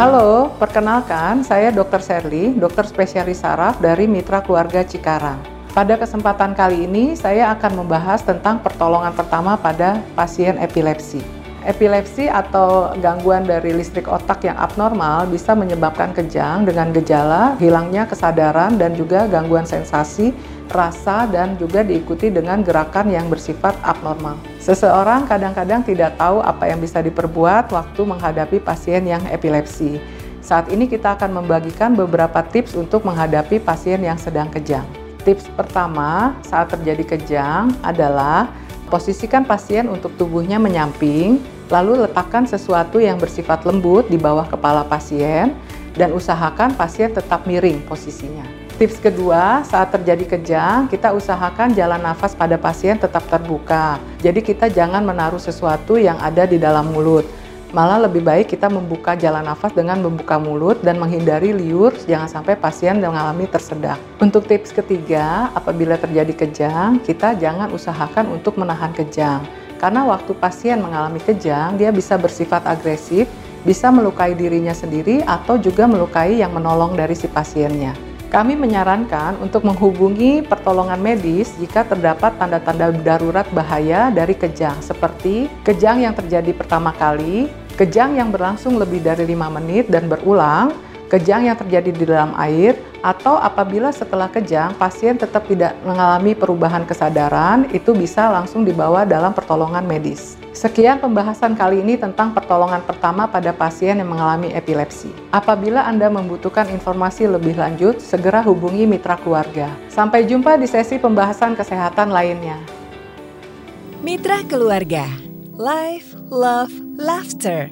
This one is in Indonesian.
Halo, perkenalkan saya Dr. Serly, dokter spesialis saraf dari Mitra Keluarga Cikarang. Pada kesempatan kali ini, saya akan membahas tentang pertolongan pertama pada pasien epilepsi. Epilepsi atau gangguan dari listrik otak yang abnormal bisa menyebabkan kejang dengan gejala hilangnya kesadaran dan juga gangguan sensasi, rasa, dan juga diikuti dengan gerakan yang bersifat abnormal. Seseorang kadang-kadang tidak tahu apa yang bisa diperbuat waktu menghadapi pasien yang epilepsi. Saat ini kita akan membagikan beberapa tips untuk menghadapi pasien yang sedang kejang. Tips pertama saat terjadi kejang adalah Posisikan pasien untuk tubuhnya menyamping, lalu letakkan sesuatu yang bersifat lembut di bawah kepala pasien dan usahakan pasien tetap miring posisinya. Tips kedua, saat terjadi kejang, kita usahakan jalan nafas pada pasien tetap terbuka. Jadi kita jangan menaruh sesuatu yang ada di dalam mulut Malah lebih baik kita membuka jalan nafas dengan membuka mulut dan menghindari liur, jangan sampai pasien mengalami tersedak. Untuk tips ketiga, apabila terjadi kejang, kita jangan usahakan untuk menahan kejang. Karena waktu pasien mengalami kejang, dia bisa bersifat agresif, bisa melukai dirinya sendiri atau juga melukai yang menolong dari si pasiennya. Kami menyarankan untuk menghubungi pertolongan medis jika terdapat tanda-tanda darurat bahaya dari kejang, seperti kejang yang terjadi pertama kali, kejang yang berlangsung lebih dari lima menit dan berulang, kejang yang terjadi di dalam air, atau apabila setelah kejang pasien tetap tidak mengalami perubahan kesadaran, itu bisa langsung dibawa dalam pertolongan medis. Sekian pembahasan kali ini tentang pertolongan pertama pada pasien yang mengalami epilepsi. Apabila Anda membutuhkan informasi lebih lanjut, segera hubungi mitra keluarga. Sampai jumpa di sesi pembahasan kesehatan lainnya. Mitra keluarga, life, love, laughter.